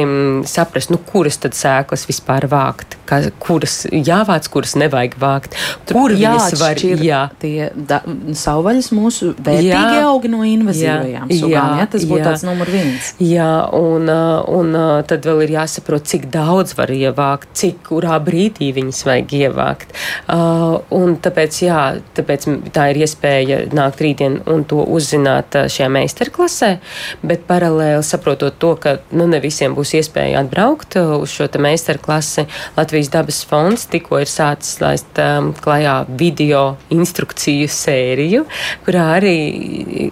saprast, nu, kuras tad sēklas vispār vākt, kā, kuras jāvāc, kuras nevajag vākt. Kur viņas var jā. tie da, savvaļas mūsu vērtīgi jā. augi no invazīvajām sugām. Jā, jā, tas būtu jā. tāds numur viens. Jā, un, un tad vēl ir jāsaprot, cik daudz var ievākt, cik kurā brīdī viņas vajag ievākt. Uh, un tāpēc, jā, tāpēc tā ir iespēja nākt rītdien un to uzzināt šajā meistarklasē, bet paralēli saprotot to, ka nu, ne visiem būs iespēja atbraukt uz šo meistarklasi, Latvijas dabas fonds tikko ir sācis laist um, klajā video instrukciju sēriju, kurā arī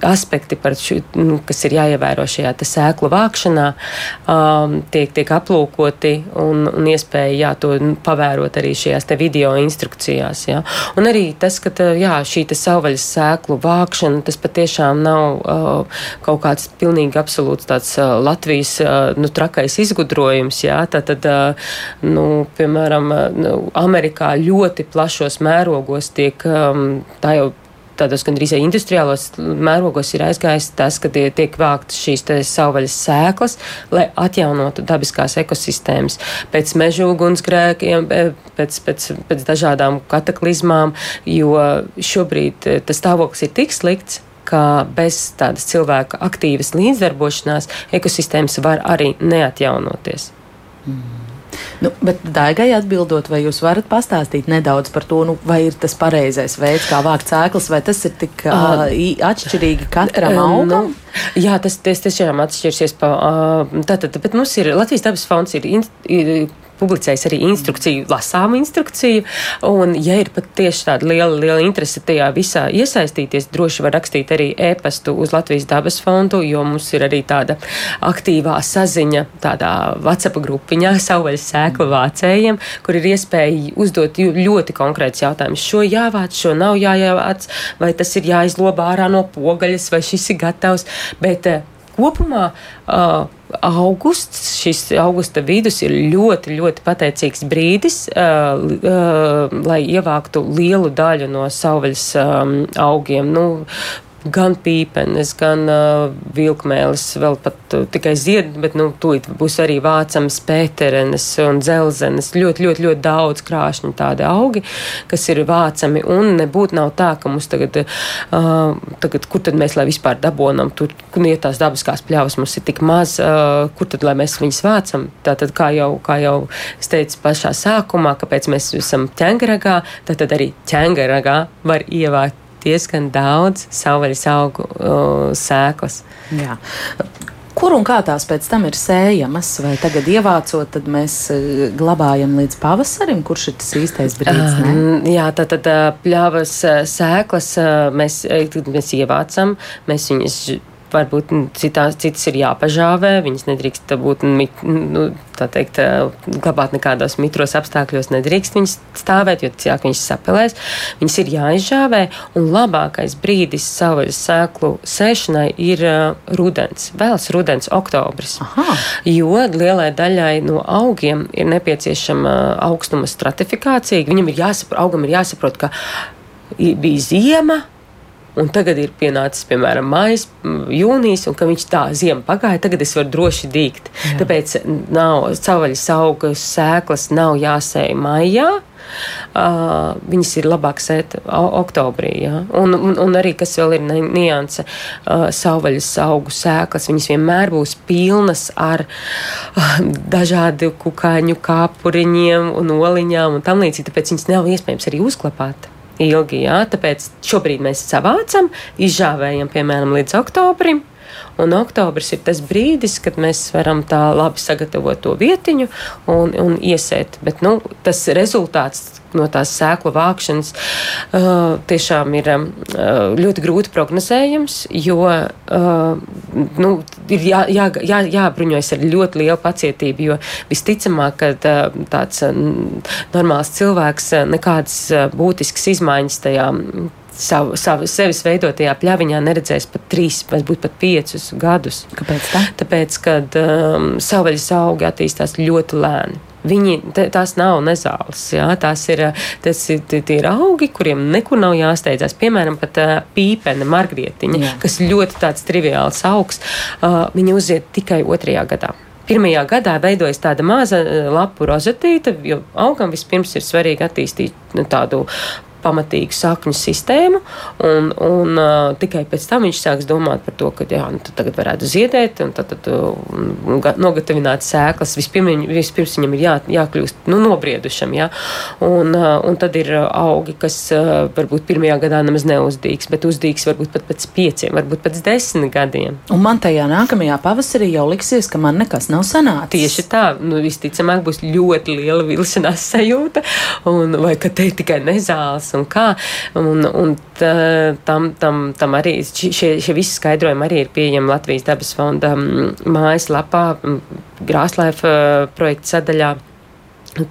aspekti, šo, nu, kas ir jāievēro šajā sēklu vākšanā, um, um, tiek, tiek aplūkoti un, un iespēja jā, to pavērot arī šajās video instrukcijās. Jā. Un arī tas, ka tā, jā, šī savvaļas sēklu vākšana, tas patiešām nav uh, kaut kāds pilnīgi absolūts tāds uh, Latvijas uh, nu, trakais izgudrojums. Jā. Tā tad, uh, nu, piemēram, uh, nu, Amerikā ļoti plašos mērogos tiek, um, tā jau tādos gandrīz industriālos mērogos ir aizgājis tas, ka tie tiek vāktas šīs savvaļas sēklas, lai atjaunotu dabiskās ekosistēmas pēc meža ugunsgrēkiem, pēc, pēc, pēc dažādām kataklizmām, jo šobrīd eh, tas stāvoklis ir tik slikts, ka bez tādas cilvēka aktīvas līdzdarbošanās ekosistēmas var arī neatjaunoties. Mm. Nu, bet Daigai atbildot, vai jūs varat pastāstīt nedaudz par to, nu, vai ir tas pareizais veids, kā vākt sēklas, vai tas ir tik uh, atšķirīgi katram augam? Nu, jā, tas, tas tiešām atšķirsies. Pa, uh, tātad, bet mums ir Latvijas dabas fonds, ir, ir publicējis arī instrukciju, lasām instrukciju. Un, ja ir pat tieši tāda liela, liela interese tajā visā iesaistīties, droši var rakstīt arī e-pastu uz Latvijas dabas fondu, jo mums ir arī tāda aktīvā saziņa tādā WhatsApp grupiņā *laughs* savvaļas sēklu vācējiem, kur ir iespēja uzdot ļoti konkrēts jautājums. Šo jāvāc, šo nav jāievāc, vai tas ir jāizlobā ārā no pogaļas, vai šis ir gatavs. Bet eh, kopumā uh, augusts, šis augusta vidus ir ļoti, ļoti pateicīgs brīdis, uh, uh, lai ievāktu lielu daļu no savvaļas um, augiem. Nu, gan pīpenes, gan uh, vilkmēlis, vēl pat uh, tikai zied, bet nu, tūlīt būs arī vācams pēterenes un dzelzenes. Ļoti, ļoti, ļoti daudz krāšņu tādi augi, kas ir vācami. Un nebūtu nav tā, ka mums tagad, uh, tagad kur tad mēs lai vispār dabonam, tur, kur iet tās dabiskās pļavas mums ir tik maz, uh, kur tad lai mēs viņus vācam. Tātad, kā jau, kā jau es teicu pašā sākumā, kāpēc mēs esam ķengaragā, tad arī ķengaragā var ievākt diezgan daudz savvaļas augu uh, sēklas. Jā. Kur un kā tās pēc tam ir sējamas, vai tagad ievācot, tad mēs glabājam līdz pavasarim, kurš ir tas īstais brīdis? Ne? Uh, jā, tā tad pļavas sēklas mēs, mēs ievācam, mēs viņas varbūt citās, citas ir jāpažāvē, viņas nedrīkst būt, nu, tā teikt, glabāt nekādos mitros apstākļos, nedrīkst viņas stāvēt, jo cilvēki viņas sapelēs. Viņas ir jāizžāvē, un labākais brīdis savvaļas sēklu sēšanai ir uh, rudens, vēls rudens, oktobris. Aha. Jo lielai daļai no augiem ir nepieciešama augstuma stratifikācija. Viņam ir jāsaprot, augam ir jāsaprot, ka bija ziema, Un tagad ir pienācis, piemēram, maija, jūnijas, un viņš tā ziema pagāja, tagad es varu droši dīgt. Jā. Tāpēc nav savvaļas augas sēklas nav jāsēja maijā. Uh, viņas ir labāk sēt oktobrī. Ja? Un, un, un arī, kas vēl ir nianse, uh, savvaļas augu sēklas, viņas vienmēr būs pilnas ar uh, dažādu kukaiņu kāpuriņiem un oliņām un tam līdzīgi, tāpēc viņas nav iespējams arī uzklapāt ilgi. Jā, tāpēc šobrīd mēs savācam, izžāvējam piemēram līdz oktobrim. Un oktobris ir tas brīdis, kad mēs varam tā labi sagatavot to vietiņu un, un iesēt. Bet nu, tas rezultāts no tās sēklu vākšanas uh, tiešām ir uh, ļoti grūti prognozējams, jo uh, nu, ir jā, jā, jā, jābruņojas ar ļoti lielu pacietību, jo visticamāk, ka uh, tāds uh, normāls cilvēks uh, nekādas uh, būtiskas izmaiņas tajā savu, savu sevis veidotajā pļaviņā neredzēs pat trīs, varbūt pat piecus gadus. Kāpēc tā? Tāpēc, kad um, savvaļas augi attīstās ļoti lēni. Viņi, tās nav nezāles, jā, tās ir, tas ir, tie ir augi, kuriem nekur nav jāsteidzās. Piemēram, pat uh, pīpene, margrietiņa, jā. kas ļoti tāds triviāls augs, uh, viņi uziet tikai otrajā gadā. Pirmajā gadā veidojas tāda maza lapu rozetīte, jo augam vispirms ir svarīgi attīstīt nu, tādu pamatīgu sakņu sistēmu, un, un uh, tikai pēc tam viņš sāks domāt par to, ka jā, nu, tagad varētu ziedēt, un tad, tad un, nogatavināt sēklas. Vispirms, vispirms viņam ir jā, jākļūst nu, nobriedušam, jā, un, uh, un tad ir augi, kas uh, varbūt pirmajā gadā nemaz neuzdīgs, bet uzdīgs varbūt pat pēc pieciem, varbūt pēc desmit gadiem. Un man tajā nākamajā pavasarī jau liksies, ka man nekas nav sanācis. Tieši tā, nu, visticamāk būs ļoti liela vilšanās sajūta, un vai ka te tikai nezāles un kā. Un, un tā, tam, tam, tam arī šie, šie visi skaidrojumi arī ir pieejami Latvijas dabas fonda mājaslapā, Grāslaifa projekta sadaļā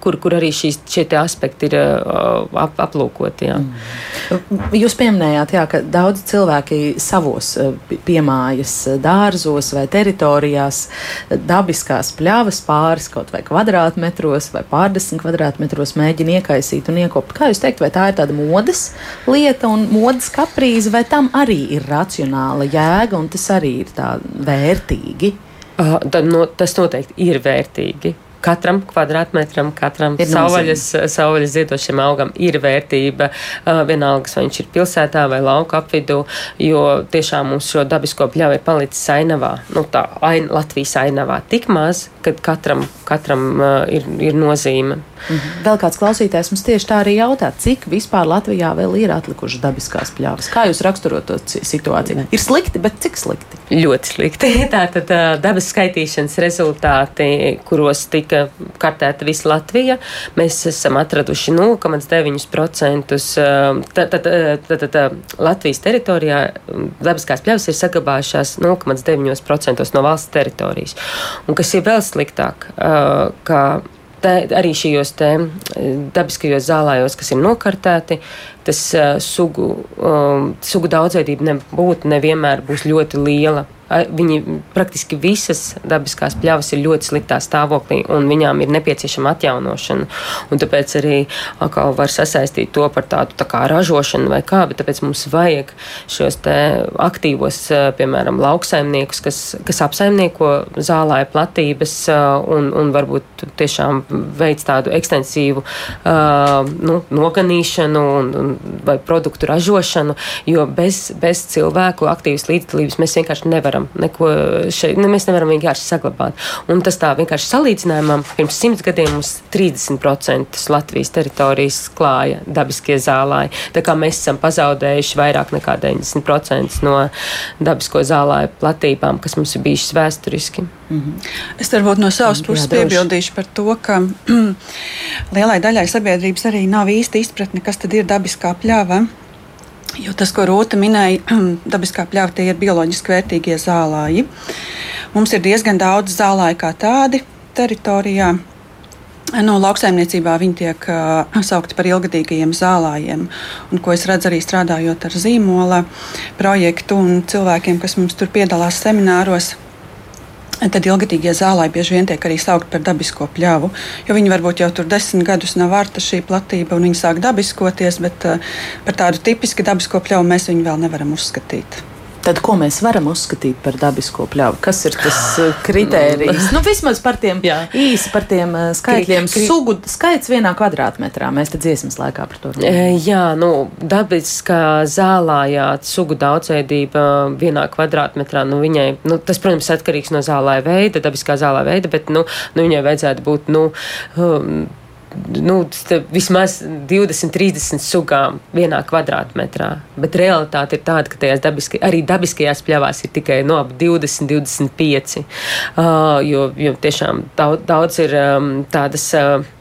kur, kur arī šīs, šie aspekti ir uh, ap, aplūkoti. Jā. Mm. Jūs pieminējāt, jā, ka daudz cilvēki savos uh, piemājas uh, dārzos vai teritorijās dabiskās pļavas pāris kaut vai kvadrātmetros vai pārdesmit kvadrātmetros mēģina iekaisīt un iekopt. Kā jūs teikt, vai tā ir tāda modes lieta un modes kaprīze, vai tam arī ir racionāla jēga un tas arī ir tā vērtīgi? Uh, tad, no, tas noteikti ir vērtīgi katram kvadrātmetram, katram savvaļas, savvaļas ziedošiem augam ir vērtība. Uh, vienalga, vai viņš ir pilsētā vai lauka apvidū, jo tiešām mums šo dabisko pļauju ir palicis ainavā, nu tā ain, Latvijas ainavā. Tik maz, ka katram, katram uh, ir, ir nozīme. Mhm. Vēl kāds klausītājs mums tieši tā arī jautā, cik vispār Latvijā vēl ir atlikušas dabiskās pļavas? Kā jūs raksturot to situāciju? Ir slikti, bet cik slikti? Ļoti slikti. *laughs* Tātad uh, dabas skaitīšanas rezultāti, kuros tika kartēta visa Latvija. Mēs esam atraduši 0,9%. Tātad Latvijas teritorijā dabiskās pļavas ir saglabājušās 0,9% no valsts teritorijas. Un kas ir vēl sliktāk, ka Te, arī šajos te, dabiskajos zālājos, kas ir nokartēti, tas uh, sugu, um, sugu daudzveidība nebūtu nevienmēr būs ļoti liela viņi praktiski visas dabiskās pļavas ir ļoti sliktā stāvoklī, un viņām ir nepieciešama atjaunošana. Un tāpēc arī atkal var sasaistīt to par tādu tā kā ražošanu vai kā, bet tāpēc mums vajag šos te aktīvos, piemēram, lauksaimniekus, kas, kas apsaimnieko zālāja platības un, un varbūt tiešām veids tādu ekstensīvu uh, nu, noganīšanu un, un, vai produktu ražošanu, jo bez, bez cilvēku aktīvas līdzdalības mēs vienkārši nevaram nevaram neko šeit, ne, mēs nevaram vienkārši saglabāt. Un tas tā vienkārši salīdzinājumam, pirms simts gadiem mums 30% Latvijas teritorijas klāja dabiskie zālāji. Tā kā mēs esam pazaudējuši vairāk nekā 90% no dabisko zālāju platībām, kas mums ir bijušas vēsturiski. Mm -hmm. Es varbūt no savas puses piebildīšu par to, ka *clears throat* lielai daļai sabiedrības arī nav īsti izpratne, kas tad ir dabiskā pļāva. Jo tas, ko Rūta minēja, *clears throat* dabiskā pļāva tie ir bioloģiski vērtīgie zālāji. Mums ir diezgan daudz zālāju kā tādi teritorijā. No lauksaimniecībā viņi tiek uh, saukti par ilgadīgajiem zālājiem. Un, ko es redzu arī strādājot ar zīmola projektu un cilvēkiem, kas mums tur piedalās semināros, Tad ilgadīgie zālāji bieži vien tiek arī saukti par dabisko pļavu, jo viņi varbūt jau tur desmit gadus nav vārta šī platība un viņi sāk dabiskoties, bet uh, par tādu tipiski dabisko pļavu mēs viņu vēl nevaram uzskatīt. Tad, ko mēs varam uzskatīt par dabisko pļauju? Kas ir tas uh, kritērijs? nu, vismaz par tiem Jā. īsi par tiem uh, skaitļiem. Kri, kri... Sugu skaits vienā kvadrātmetrā. Mēs te dziesmas laikā par to runājam. E, jā, nu, dabiskā zālājā sugu daudzveidība vienā kvadrātmetrā, nu, viņai, nu, tas, protams, atkarīgs no zālāja veida, dabiskā zālāja veida, bet, nu, nu viņai vajadzētu būt, nu, um, nu, vismaz 20, 30 sugām vienā kvadrātmetrā. Bet realitāte ir tāda, ka tajās dabiski, arī dabiskajās pļavās ir tikai no 20, 25. Uh, jo, jo tiešām daudz, daudz ir um, tādas. Uh,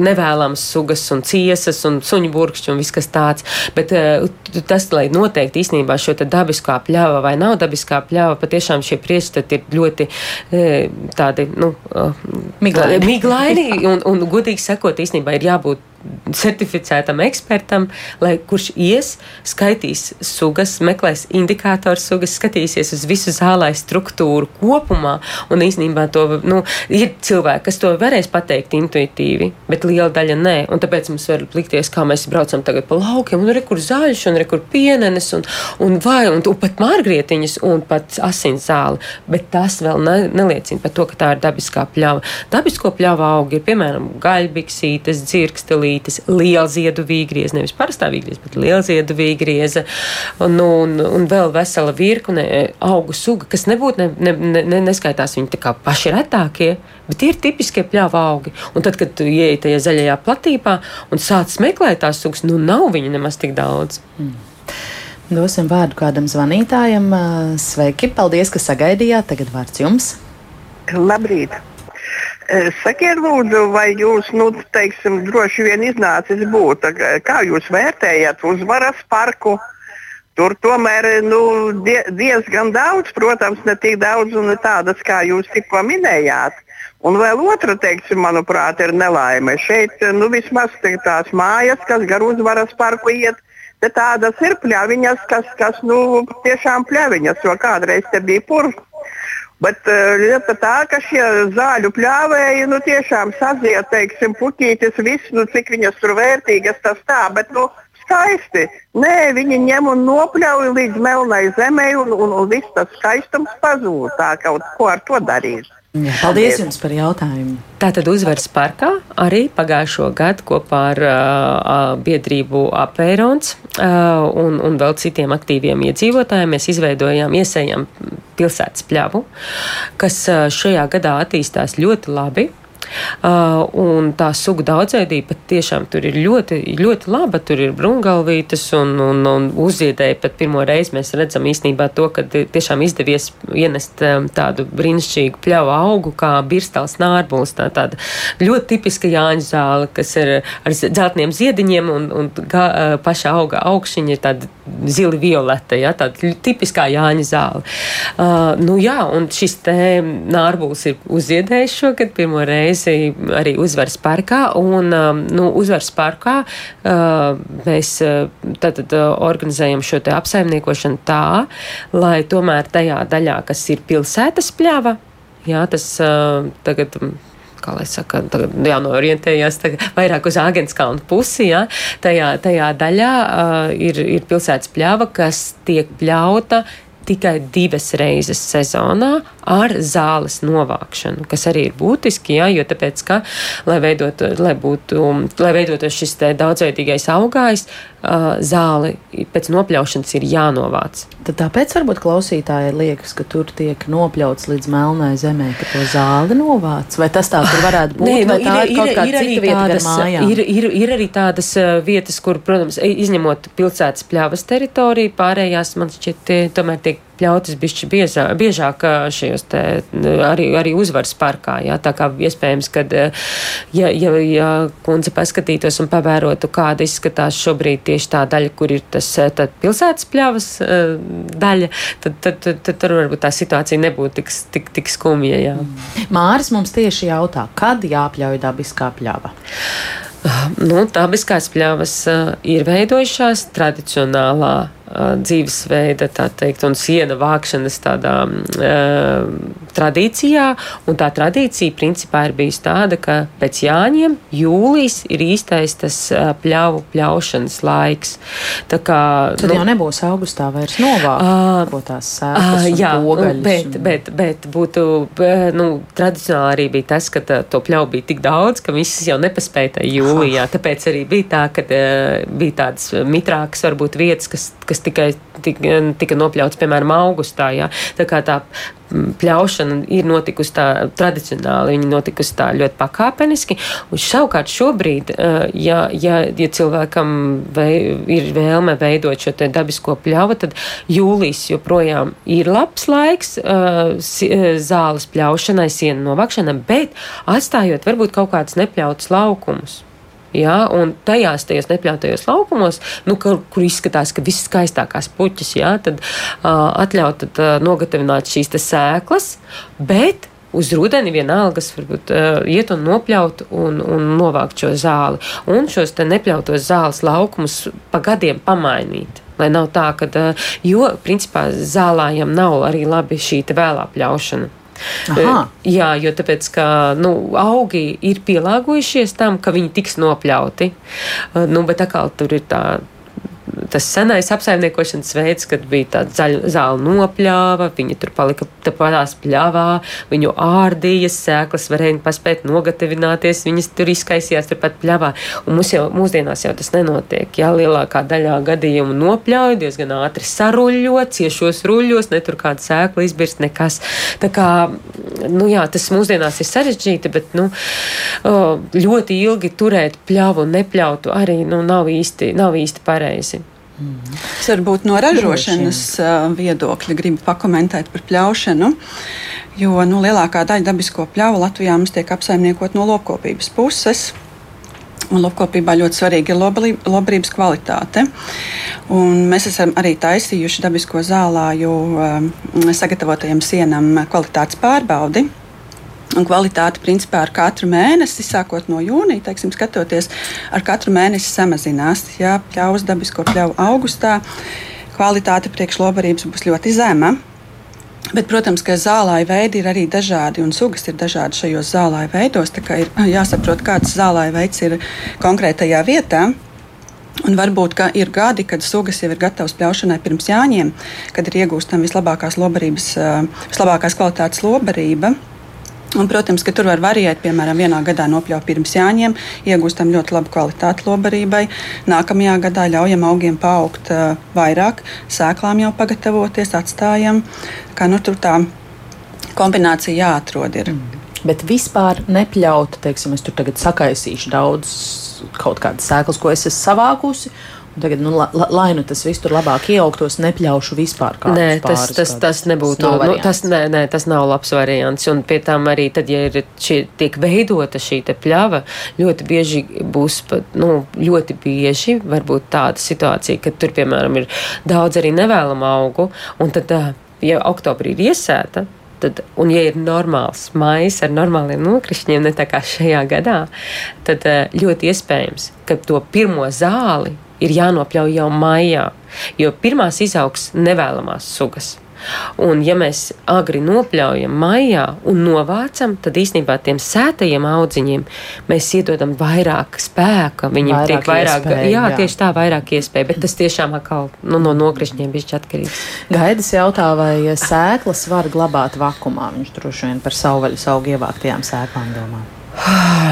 nevēlamas sugas un ciesas un suņu burkšķi un viss kas tāds. Bet uh, tas, lai noteikti īstenībā šo dabiskā pļava vai nav dabiskā pļava, patiešām šie priekšstati ir ļoti uh, tādi, nu, uh, miglaini. miglaini un, un, godīgi sakot, īstenībā ir jābūt certificētam ekspertam, lai kurš ies, skaitīs sugas, meklēs indikātoru sugas, skatīsies uz visu zālē struktūru kopumā. Un īstenībā to nu, ir cilvēki, kas to varēs pateikt intuitīvi, bet liela daļa nē. Un tāpēc mums var likties, kā mēs braucam tagad pa laukiem, un rekur zaļš, un rekur pienenes, un, un vai, un, un pat mārgrietiņas, un pat asins zāle. Bet tas vēl ne, neliecina par to, ka tā ir dabiskā pļava. Dabisko pļava augi ir piemēram gaļbiksītes, dzirkstelītes vīgrītes, lielziedu vīgrieze, nevis parastā vīgrieze, bet lielziedu vīgrieze, un, un, un vēl vesela virkne augu suga, kas nebūtu ne, ne, ne, neskaitās viņi tā kā paši retākie, bet tie ir tipiskie pļāva augi. Un tad, kad tu ieej tajā zaļajā platībā un sāc meklēt tās sugas, nu nav viņu nemaz tik daudz. Mm. Dosim vārdu kādam zvanītājam. Sveiki, paldies, ka sagaidījāt. Tagad vārds jums. Labrīt! Eh, sakiet, lūdzu, vai jūs, nu, teiksim, droši vien iznācis būt, kā jūs vērtējat uzvaras parku? Tur tomēr nu, die, diezgan daudz, protams, ne tik daudz un tādas, kā jūs tikko minējāt. Un vēl otra, teiksim, manuprāt, ir nelaime. Šeit nu, vismaz tās mājas, kas gar uzvaras parku iet, tādas ir pļaviņas, kas, kas nu, tiešām pļaviņas, jo kādreiz te bija purvs Bet eh, lieta tā, ka šie zāļu pļāvēji nu, tiešām saziet, teiksim, puķītis, viss, nu, cik viņas tur vērtīgas, tas tā, bet nu, skaisti. Nē, viņi ņem un nopļauj līdz melnai zemē, un, un, un viss tas skaistums pazūd. Tā kaut ko ar to darīt. Jā, paldies jums par jautājumu. Tātad uzvaras parkā arī pagājušo gadu kopā ar uh, biedrību Apērons uh, un, un vēl citiem aktīviem iedzīvotājiem mēs izveidojām, iesējām pilsētas pļavu, kas uh, šajā gadā attīstās ļoti labi. Uh, un tā sugu daudzveidība patiešām tur ir ļoti, ļoti laba. Tur ir brungalvītes un, un, un uzziedēji pat pirmo reizi mēs redzam īstenībā to, ka tiešām izdevies ienest um, tādu brīnišķīgu pļauju augu kā birstals nārbuls. Tā tāda ļoti tipiska Jāņa zāle, kas ir ar dzeltniem ziediņiem un, un gā, uh, paša auga augšiņa ir tāda zili violeta, ja, tāda tipiskā Jāņa zāle. Uh, nu jā, un šis te nārbuls ir uzziedējis šogad pirmo reizi arī uzvaras parkā. Un, um, nu, uzvaras parkā uh, mēs tātad uh, uh, organizējam šo te apsaimniekošanu tā, lai tomēr tajā daļā, kas ir pilsētas pļava, jā, tas tagad kā lai saka, tagad jānorientējas vairāk uz Āgenskalnu pusi, ja, tajā, tajā daļā uh, ir, ir pilsētas pļava, kas tiek pļauta tikai divas reizes sezonā ar zāles novākšanu, kas arī ir būtiski, jā, jo tāpēc, ka, lai, veidot, lai, būtu, lai veidotu šis daudzveidīgais augājs, zāli pēc nopļaušanas ir jānovāc. Tad tāpēc varbūt klausītāji liekas, ka tur tiek nopļauts līdz melnai zemē, ka to zāli novāc. Vai tas tā tur varētu *laughs* būt? Nē, nu, ir, ir, ir, ir, arī tādas, ir, ir, ir arī tādas vietas, kur, protams, izņemot pilsētas pļavas teritoriju, pārējās man šķiet tomēr tiek pļautas bišķi biezā, biežāk šajos te arī, arī uzvaras parkā. Jā, tā kā iespējams, ka, ja, ja, ja kundze paskatītos un pavērotu, kāda izskatās šobrīd tieši tā daļa, kur ir tas pilsētas pļavas daļa, tad, tad, tad, tad tur varbūt tā situācija nebūtu tik, tik, tik skumja. Jā. Māris mums tieši jautā, kad jāpļauj dabiskā pļava? Nu, dabiskās pļavas ir veidojušās tradicionālā dzīvesveida, tā teikt, un siena vākšanas tādā uh, tradīcijā, un tā tradīcija principā ir bijusi tāda, ka pēc Jāņiem jūlijas ir īstais tas uh, pļauju pļaušanas laiks. Tā kā, Tad nu, jau nebūs augustā vairs novākt uh, tās sēklas uh, jā, pogaļas. Bet, un... bet, bet būtu, nu, tradicionāli arī bija tas, ka tā, to pļauju bija tik daudz, ka visas jau nepaspēja tajā jūlijā, tāpēc arī bija tā, ka uh, bija tādas mitrākas varbūt vietas, kas, kas tikai tika, tika nopļauts, piemēram, augustā. Jā. Tā kā tā pļaušana ir notikusi tā tradicionāli, viņa notikusi tā ļoti pakāpeniski. Un savukārt šobrīd, ja, ja, ja cilvēkam vei, ir vēlme veidot šo dabisko pļauju, tad jūlijas joprojām ir labs laiks zāles pļaušanai, sienu novākšanai, bet atstājot varbūt kaut kādus nepļautus laukumus. Ja, un tajās tajos nepļautajos laukumos, nu, kur, kur izskatās, ka viss skaistākās puķis, ja, tad uh, atļaut tad, uh, nogatavināt šīs sēklas, bet uz rudeni vienalgas varbūt uh, iet un nopļaut un, un novākt šo zāli. Un šos te nepļautos zāles laukumus pa gadiem pamainīt. Lai nav tā, ka, uh, jo principā zālājam nav arī labi šī vēlā pļaušana. Aha. Jā, jo tāpēc, ka nu, augi ir pielāgojušies tam, ka viņi tiks nopļauti. Nu, bet atkal tur ir tā tas senais apsaimniekošanas veids, kad bija tāda zaļa zāle nopļāva, viņi tur palika tāpatās pļāvā, viņu ārdījas, sēklas varēja paspēt nogatavināties, viņas tur izkaisījās turpat pļāvā. Un mums jau mūsdienās jau tas nenotiek. Jā, lielākā daļā gadījumu nopļauj, diezgan ātri saruļo, ciešos ruļos, ne tur kāda sēkla izbirst, nekas. Tā kā, nu jā, tas mūsdienās ir sarežģīti, bet, nu, ļoti ilgi turēt pļāvu un nepļautu arī, nu, nav īsti, nav īsti pareizi. Es varbūt no ražošanas viedokļa gribu pakomentēt par pļaušanu. Jo nu, lielākā daļa dabisko pļauju Latvijā mums tiek apsaimniekot no lopkopības puses. Un lopkopībā ļoti svarīga ir lobarības kvalitāte. Un mēs esam arī taisījuši dabisko zālāju um, sagatavotajam sienam kvalitātes pārbaudi. Un kvalitāte principā ar katru mēnesi, sākot no jūnija, teiksim, skatoties, ar katru mēnesi samazinās. Ja pļaus dabisko pļauju augustā, kvalitāte priekšlobarības būs ļoti zema. Bet, protams, ka zālāja veidi ir arī dažādi, un sugas ir dažādas šajos zālāja veidos. Tā kā ir jāsaprot, kāds zālāja veids ir konkrētajā vietā. Un varbūt ir gadi, kad sugas jau ir gatavas pļaušanai pirms jāņem, kad ir iegūstama vislabākās, lobarības, vislabākās kvalitātes lobarība. Un, protams, ka tur var variēt. Piemēram, vienā gadā nopļaut pirms jāņem, iegūstam ļoti labu kvalitāti lobarībai. Nākamajā gadā ļaujam augiem paaugt uh, vairāk, sēklām jau pagatavoties, atstājam. Kā nu tur tā kombinācija jāatrod. Ir. Mm. Bet vispār nepļaut, teiksim, es tur tagad sakaisīšu daudz kaut kādas sēklas, ko es esmu savākusi Tagad, nu, la, la, lai nu tas viss tur labāk ieaugtos, nepļaušu vispār kādu. Nē, tas, tas, tas nebūtu. Tas, nu, tas, nē, nē, tas nav labs variants. Un pie tam arī tad, ja ir šie, tiek veidota šī pļava, ļoti bieži būs pat, nu, ļoti bieži varbūt tāda situācija, ka tur, piemēram, ir daudz arī nevēlamu augu, un tad, ja oktobrī ir iesēta, Tad, un, ja ir normāls maijs ar normāliem nokrišņiem, ne tā kā šajā gadā, tad ļoti iespējams, ka to pirmo zāli ir jānopļauj jau maijā, jo pirmās izaugs nevēlamās sugas. Un, ja mēs agri nopļaujam maijā un novācam, tad īstenībā tiem sētajiem audziņiem mēs iedodam vairāk spēka. Viņiem vairāk tiek vairāk, iespēja, jā, jā, tieši tā, vairāk iespēja, bet tas tiešām atkal nu, no nokrišņiem bija atkarīgs. Gaidas jautā, vai sēklas var glabāt vakumā? Viņš droši vien par savvaļas augu ievāktajām sēklām domā.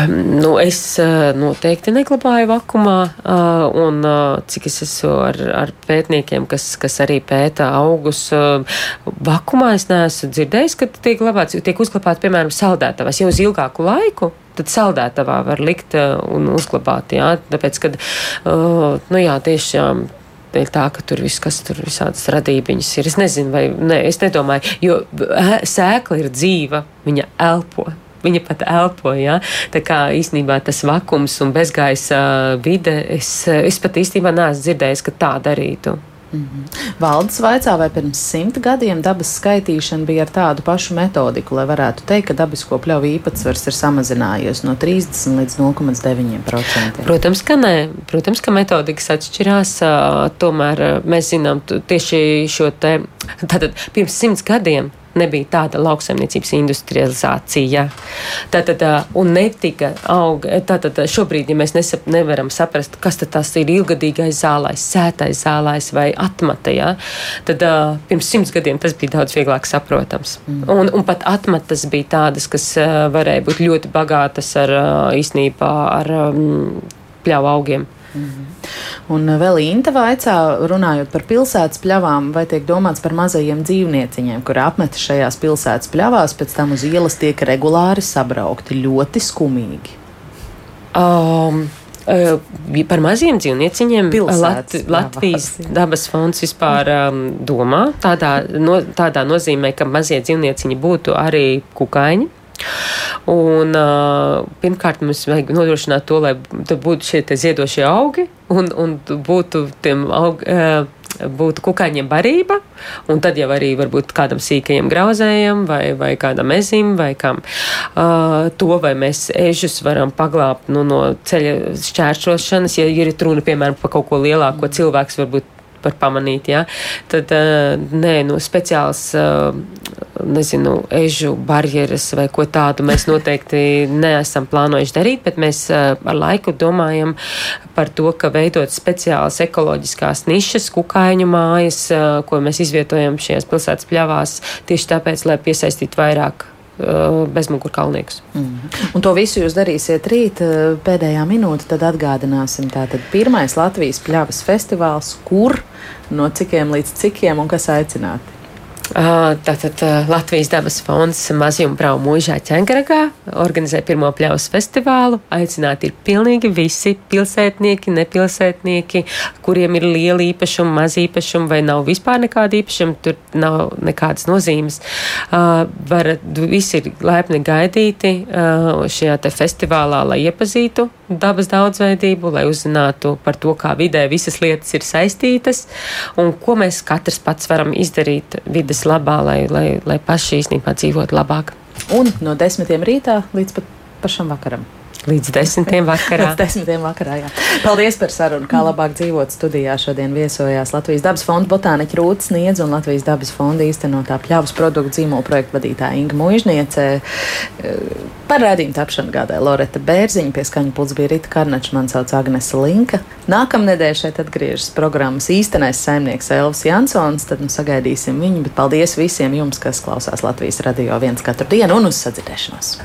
Nu, es eh, noteikti neklabāju vakumā, eh, un eh, cik es esmu ar, ar pētniekiem, kas, kas arī pēta augus, vakumā es neesmu dzirdējis, ka tiek glabāts, tiek uzglabāts, piemēram, saldētavas jau uz ilgāku laiku. Tad saldētavā var likt un uzglabāt, jā, tāpēc, kad, nu jā, tiešām dēļ tā, ka tur viss, kas tur visādas radībiņas ir. Es nezinu, vai ne, es nedomāju, jo sēkla ir dzīva, viņa elpo. Viņa pat elpo. Ja? Tā kā īstenībā tas vakums un bezgaisa vide, es, es pat īstenībā neesmu dzirdējis, ka tā darītu. Mm -hmm. Valdes vaicā, vai pirms simt gadiem dabas skaitīšana bija ar tādu pašu metodiku, lai varētu teikt, ka dabisko pļauju īpatsvars ir samazinājies no 30 līdz 0,9%. Protams, ka nē. Protams, ka metodikas atšķirās. Tomēr mēs zinām tieši šo te. Tātad pirms simts gadiem nebija tāda lauksaimniecības industrializācija. Tātad, un netika auga. Tātad šobrīd, ja mēs nesap, nevaram saprast, kas tas ir ilgadīgais zālais, sētais zālais vai atmata, ja, tad uh, pirms simts gadiem tas bija daudz vieglāk saprotams. Mm. Un, un pat atmatas bija tādas, kas uh, varēja būt ļoti bagātas ar uh, īstenībā ar um, pļauju augiem. Mm -hmm. Un vēl Inta vaicā, runājot par pilsētas pļavām, vai tiek domāts par mazajiem dzīvnieciņiem, kur apmetas šajās pilsētas pļavās, pēc tam uz ielas tiek regulāri sabraukti ļoti skumīgi. Um. Uh, par maziem dzīvnieciņiem Lat Latvijas dabas fonds vispār um, domā tādā, no, tādā nozīmē, ka mazie dzīvnieciņi būtu arī kukaiņi. Un, uh, pirmkārt, mums vajag nodrošināt to, lai būtu šie ziedošie augi un, un būtu tiem aug, uh, būtu kukaiņiem barība, un tad jau arī varbūt kādam sīkajam grauzējam vai, vai kādam ezim vai kam. Uh, to vai mēs ežus varam paglābt nu, no ceļa šķēršošanas, ja ir runa, piemēram, par kaut ko lielāku, ko cilvēks varbūt var pamanīt, ja, tad nē, nu, speciāls, nezinu, ežu barjeras vai ko tādu mēs noteikti neesam plānojuši darīt, bet mēs ar laiku domājam par to, ka veidot speciālas ekoloģiskās nišas, kukaiņu mājas, ko mēs izvietojam šajās pilsētas pļavās, tieši tāpēc, lai piesaistītu vairāk bezmugurkalniekus. Mm. Un to visu jūs darīsiet rīt, pēdējā minūte, tad atgādināsim. Tātad pirmais Latvijas pļavas festivāls, kur, no cikiem līdz cikiem un kas aicināti? Tātad Latvijas dabas fonds Mazjuma Brau mūžā ķengaragā organizē pirmo pļaus festivālu. Aicināti ir pilnīgi visi pilsētnieki, nepilsētnieki, kuriem ir liela īpašuma, maz īpašuma vai nav vispār nekāda īpašuma, tur nav nekādas nozīmes. Var, visi ir laipni gaidīti šajā te festivālā, lai iepazītu dabas daudzveidību, lai uzzinātu par to, kā vidē visas lietas ir saistītas un ko mēs katrs pats varam izdarīt vidas labā, lai, lai, lai paši īstenībā dzīvotu labāk. Un no desmitiem rītā līdz pat pašam vakaram. Līdz desmitiem vakarā. Līdz desmitiem vakarā, jā. Paldies par sarunu. Kā labāk dzīvot studijā šodien viesojās Latvijas dabas fonda botāniķa Rūtas Niedz un Latvijas dabas fonda īstenotā pļavas produktu zīmola projekta vadītāja Inga Muižniece. Eh, par rādījumu tapšanu gādāja Loreta Bērziņa, pie skaņa pults bija Rita Karnača, man sauc Agnese Linka. Nākamnedēļ šeit atgriežas programmas īstenais saimnieks Elvis Jansons, tad nu sagaidīsim viņu, bet paldies visiem jums, kas klausās Latvijas radio viens katru dienu un uz sadzirdēšanos.